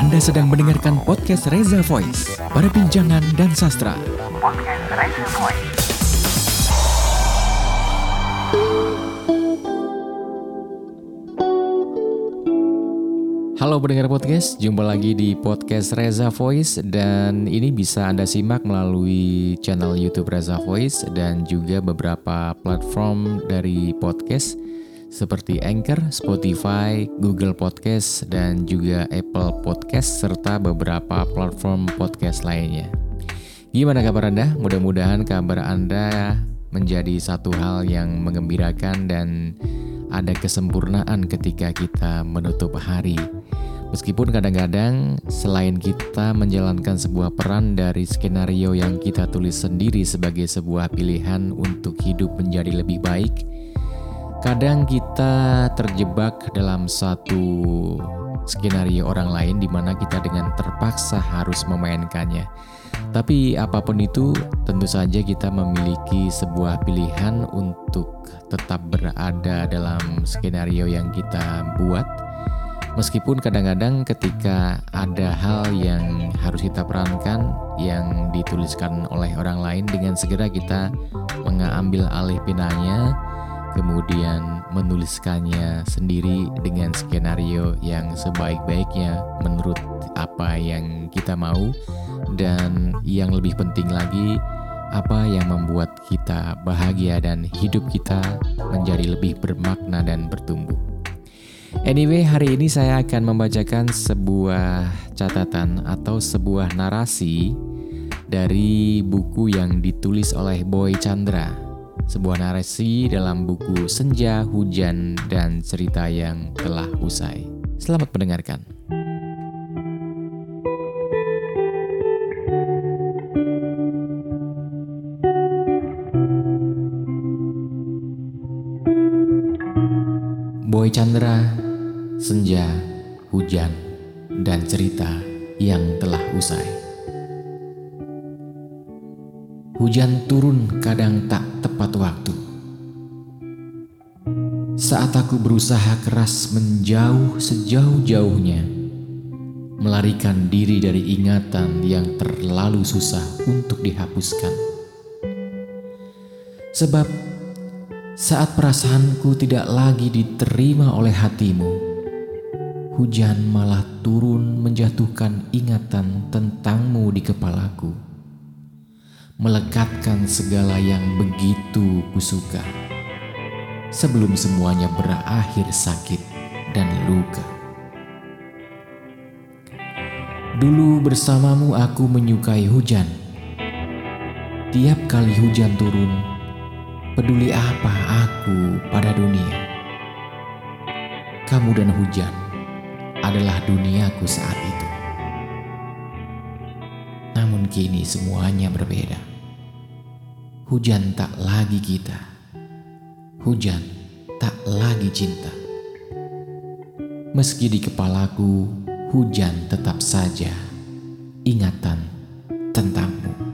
Anda sedang mendengarkan podcast Reza Voice, perbincangan dan sastra. Podcast Reza Voice. Halo pendengar podcast, jumpa lagi di podcast Reza Voice dan ini bisa Anda simak melalui channel YouTube Reza Voice dan juga beberapa platform dari podcast seperti Anchor, Spotify, Google Podcast dan juga Apple Podcast serta beberapa platform podcast lainnya. Gimana kabar Anda? Mudah-mudahan kabar Anda menjadi satu hal yang mengembirakan dan ada kesempurnaan ketika kita menutup hari. Meskipun kadang-kadang selain kita menjalankan sebuah peran dari skenario yang kita tulis sendiri sebagai sebuah pilihan untuk hidup menjadi lebih baik, kadang kita terjebak dalam satu skenario orang lain di mana kita dengan terpaksa harus memainkannya. Tapi apa pun itu, tentu saja kita memiliki sebuah pilihan untuk tetap berada dalam skenario yang kita buat. Meskipun kadang-kadang ketika ada hal yang harus kita perankan yang dituliskan oleh orang lain dengan segera kita mengambil alih pinanya kemudian menuliskannya sendiri dengan skenario yang sebaik-baiknya menurut apa yang kita mau dan yang lebih penting lagi apa yang membuat kita bahagia dan hidup kita menjadi lebih bermakna dan bertumbuh. Anyway, hari ini saya akan membacakan sebuah catatan atau sebuah narasi dari buku yang ditulis oleh Boy Chandra. Sebuah narasi dalam buku Senja, Hujan, dan Cerita yang Telah Usai. Selamat mendengarkan. Boy Chandra, Senja, Hujan, dan Cerita yang Telah Usai. Hujan turun kadang tak tepat waktu. Saat aku berusaha keras menjauh sejauh-jauhnya, melarikan diri dari ingatan yang terlalu susah untuk dihapuskan. Sebab saat perasaanku tidak lagi diterima oleh hatimu, hujan malah turun menjatuhkan ingatan tentangmu di kepalaku, melekatkan segala yang begitu kusuka, sebelum semuanya berakhir sakit dan luka. Dulu bersamamu aku menyukai hujan. Tiap kali hujan turun, Peduli apa aku pada dunia? Kamu dan hujan adalah duniaku saat itu. Namun kini semuanya berbeda hujan tak lagi kita, hujan tak lagi cinta. Meski di kepalaku hujan tetap saja ingatan tentangmu.